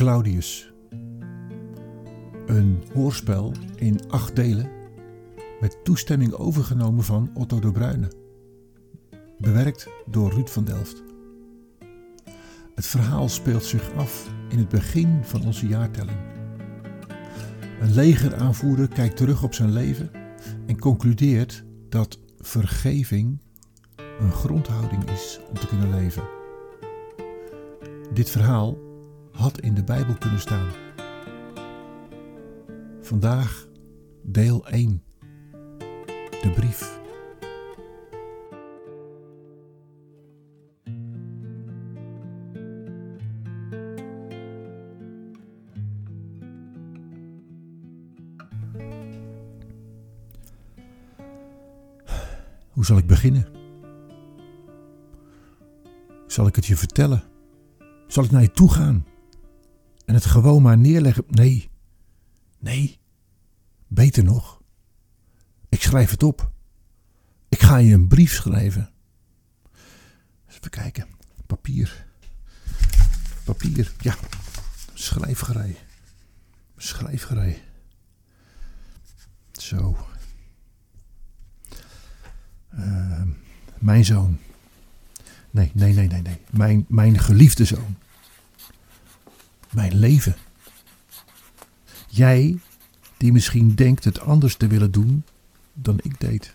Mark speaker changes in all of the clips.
Speaker 1: Claudius. Een hoorspel in acht delen met toestemming overgenomen van Otto de Bruyne. Bewerkt door Ruud van Delft. Het verhaal speelt zich af in het begin van onze jaartelling. Een legeraanvoerder kijkt terug op zijn leven en concludeert dat vergeving een grondhouding is om te kunnen leven. Dit verhaal had in de Bijbel kunnen staan. Vandaag deel 1. De brief. Hoe zal ik beginnen? Zal ik het je vertellen? Zal ik naar je toe gaan en het gewoon maar neerleggen? Nee, nee, beter nog. Ik schrijf het op. Ik ga je een brief schrijven. Even kijken. Papier. Papier. Ja. Schrijfgerij. Schrijfgerij. Zo. Uh, mijn zoon. Nee, nee, nee, nee, nee. Mijn, mijn geliefde zoon. Mijn leven. Jij die misschien denkt het anders te willen doen dan ik deed.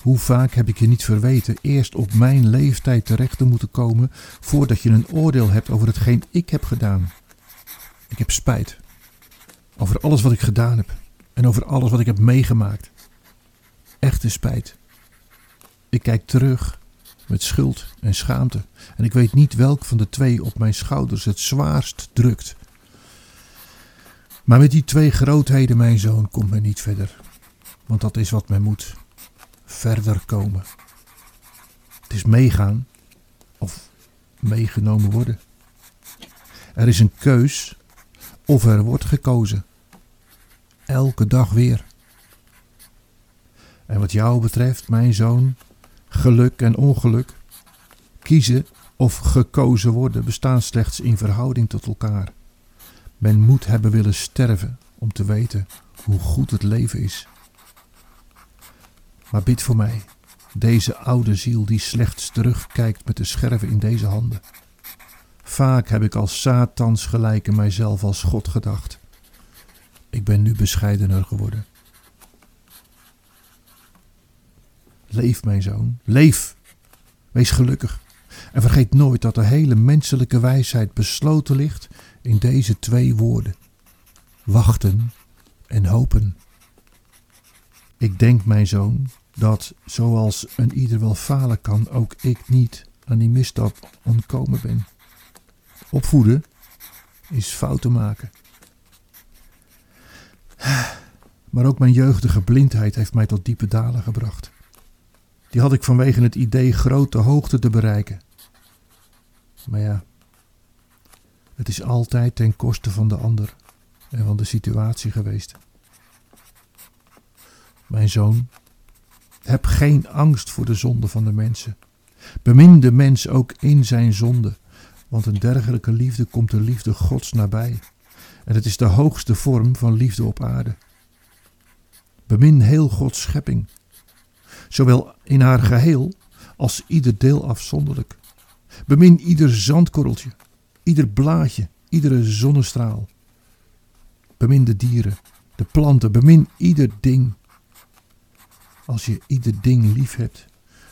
Speaker 1: Hoe vaak heb ik je niet verweten eerst op mijn leeftijd terecht te moeten komen voordat je een oordeel hebt over hetgeen ik heb gedaan. Ik heb spijt over alles wat ik gedaan heb en over alles wat ik heb meegemaakt. Echte spijt. Ik kijk terug met schuld en schaamte en ik weet niet welk van de twee op mijn schouders het zwaarst drukt. Maar met die twee grootheden, mijn zoon, komt men niet verder. Want dat is wat men moet. Verder komen. Het is meegaan of meegenomen worden. Er is een keus of er wordt gekozen. Elke dag weer. En wat jou betreft, mijn zoon, geluk en ongeluk, kiezen of gekozen worden bestaan slechts in verhouding tot elkaar. Men moet hebben willen sterven om te weten hoe goed het leven is. Maar bid voor mij, deze oude ziel die slechts terugkijkt met de scherven in deze handen. Vaak heb ik als Satans gelijk in mijzelf als God gedacht. Ik ben nu bescheidener geworden. Leef, mijn zoon, leef. Wees gelukkig. En vergeet nooit dat de hele menselijke wijsheid besloten ligt in deze twee woorden: wachten en hopen. Ik denk, mijn zoon, dat zoals een ieder wel falen kan, ook ik niet aan die misstap ontkomen ben. Opvoeden is fouten maken. Maar ook mijn jeugdige blindheid heeft mij tot diepe dalen gebracht. Die had ik vanwege het idee grote hoogte te bereiken. Maar ja, het is altijd ten koste van de ander en van de situatie geweest. Mijn zoon, heb geen angst voor de zonde van de mensen. Bemin de mens ook in zijn zonde, want een dergelijke liefde komt de liefde Gods nabij. En het is de hoogste vorm van liefde op aarde. Bemin heel Gods schepping, zowel in haar geheel als ieder deel afzonderlijk. Bemin ieder zandkorreltje, ieder blaadje, iedere zonnestraal. Bemin de dieren, de planten, bemin ieder ding. Als je ieder ding lief hebt,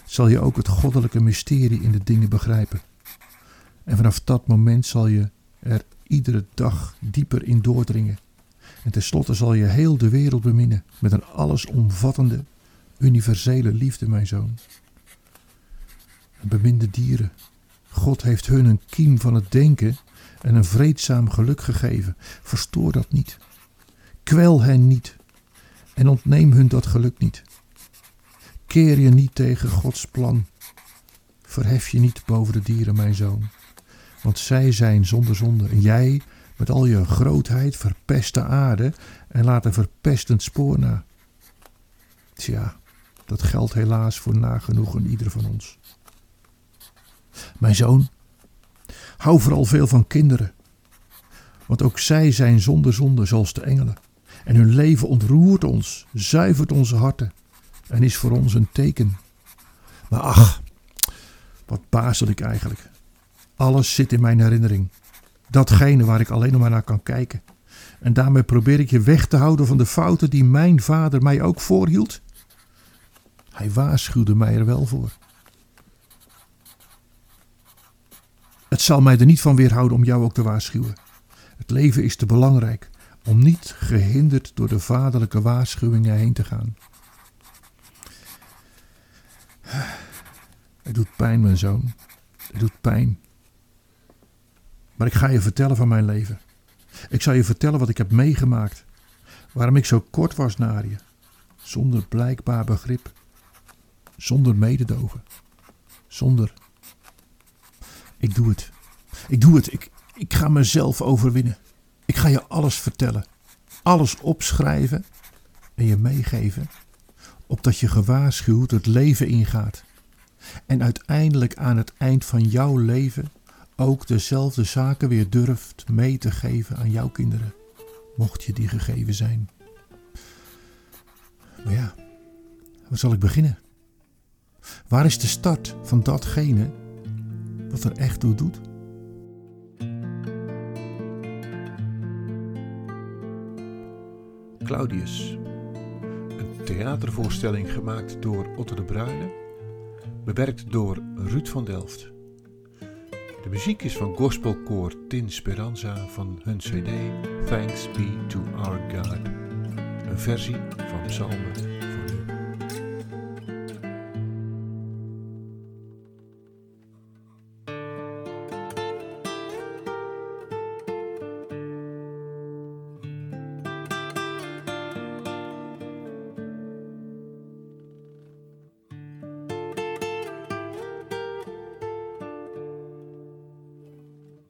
Speaker 1: zal je ook het goddelijke mysterie in de dingen begrijpen. En vanaf dat moment zal je er iedere dag dieper in doordringen. En tenslotte zal je heel de wereld beminnen met een allesomvattende, universele liefde, mijn zoon. En bemin de dieren, God heeft hun een kiem van het denken en een vreedzaam geluk gegeven. Verstoor dat niet. Kwel hen niet en ontneem hun dat geluk niet. Keer je niet tegen Gods plan. Verhef je niet boven de dieren, mijn zoon. Want zij zijn zonder zonde en jij met al je grootheid verpest de aarde en laat een verpestend spoor na. Tja, dat geldt helaas voor nagenoeg een ieder van ons. Mijn zoon, Hou vooral veel van kinderen. Want ook zij zijn zonder zonde zoals de engelen. En hun leven ontroert ons, zuivert onze harten en is voor ons een teken. Maar ach, wat bazel ik eigenlijk. Alles zit in mijn herinnering. Datgene waar ik alleen maar naar kan kijken. En daarmee probeer ik je weg te houden van de fouten die mijn vader mij ook voorhield. Hij waarschuwde mij er wel voor. Het zal mij er niet van weerhouden om jou ook te waarschuwen. Het leven is te belangrijk om niet gehinderd door de vaderlijke waarschuwingen heen te gaan. Het doet pijn, mijn zoon. Het doet pijn. Maar ik ga je vertellen van mijn leven. Ik zal je vertellen wat ik heb meegemaakt. Waarom ik zo kort was naar je. Zonder blijkbaar begrip. Zonder mededogen. Zonder. Ik doe het. Ik doe het. Ik, ik ga mezelf overwinnen. Ik ga je alles vertellen. Alles opschrijven en je meegeven. Opdat je gewaarschuwd het leven ingaat. En uiteindelijk aan het eind van jouw leven ook dezelfde zaken weer durft mee te geven aan jouw kinderen. Mocht je die gegeven zijn. Maar ja, waar zal ik beginnen? Waar is de start van datgene wat er echt toe doet?
Speaker 2: Claudius. Een theatervoorstelling gemaakt door Otto de Bruyne, bewerkt door Ruud van Delft. De muziek is van gospelkoor Tin Speranza van hun cd Thanks Be to Our God, een versie van Psalmen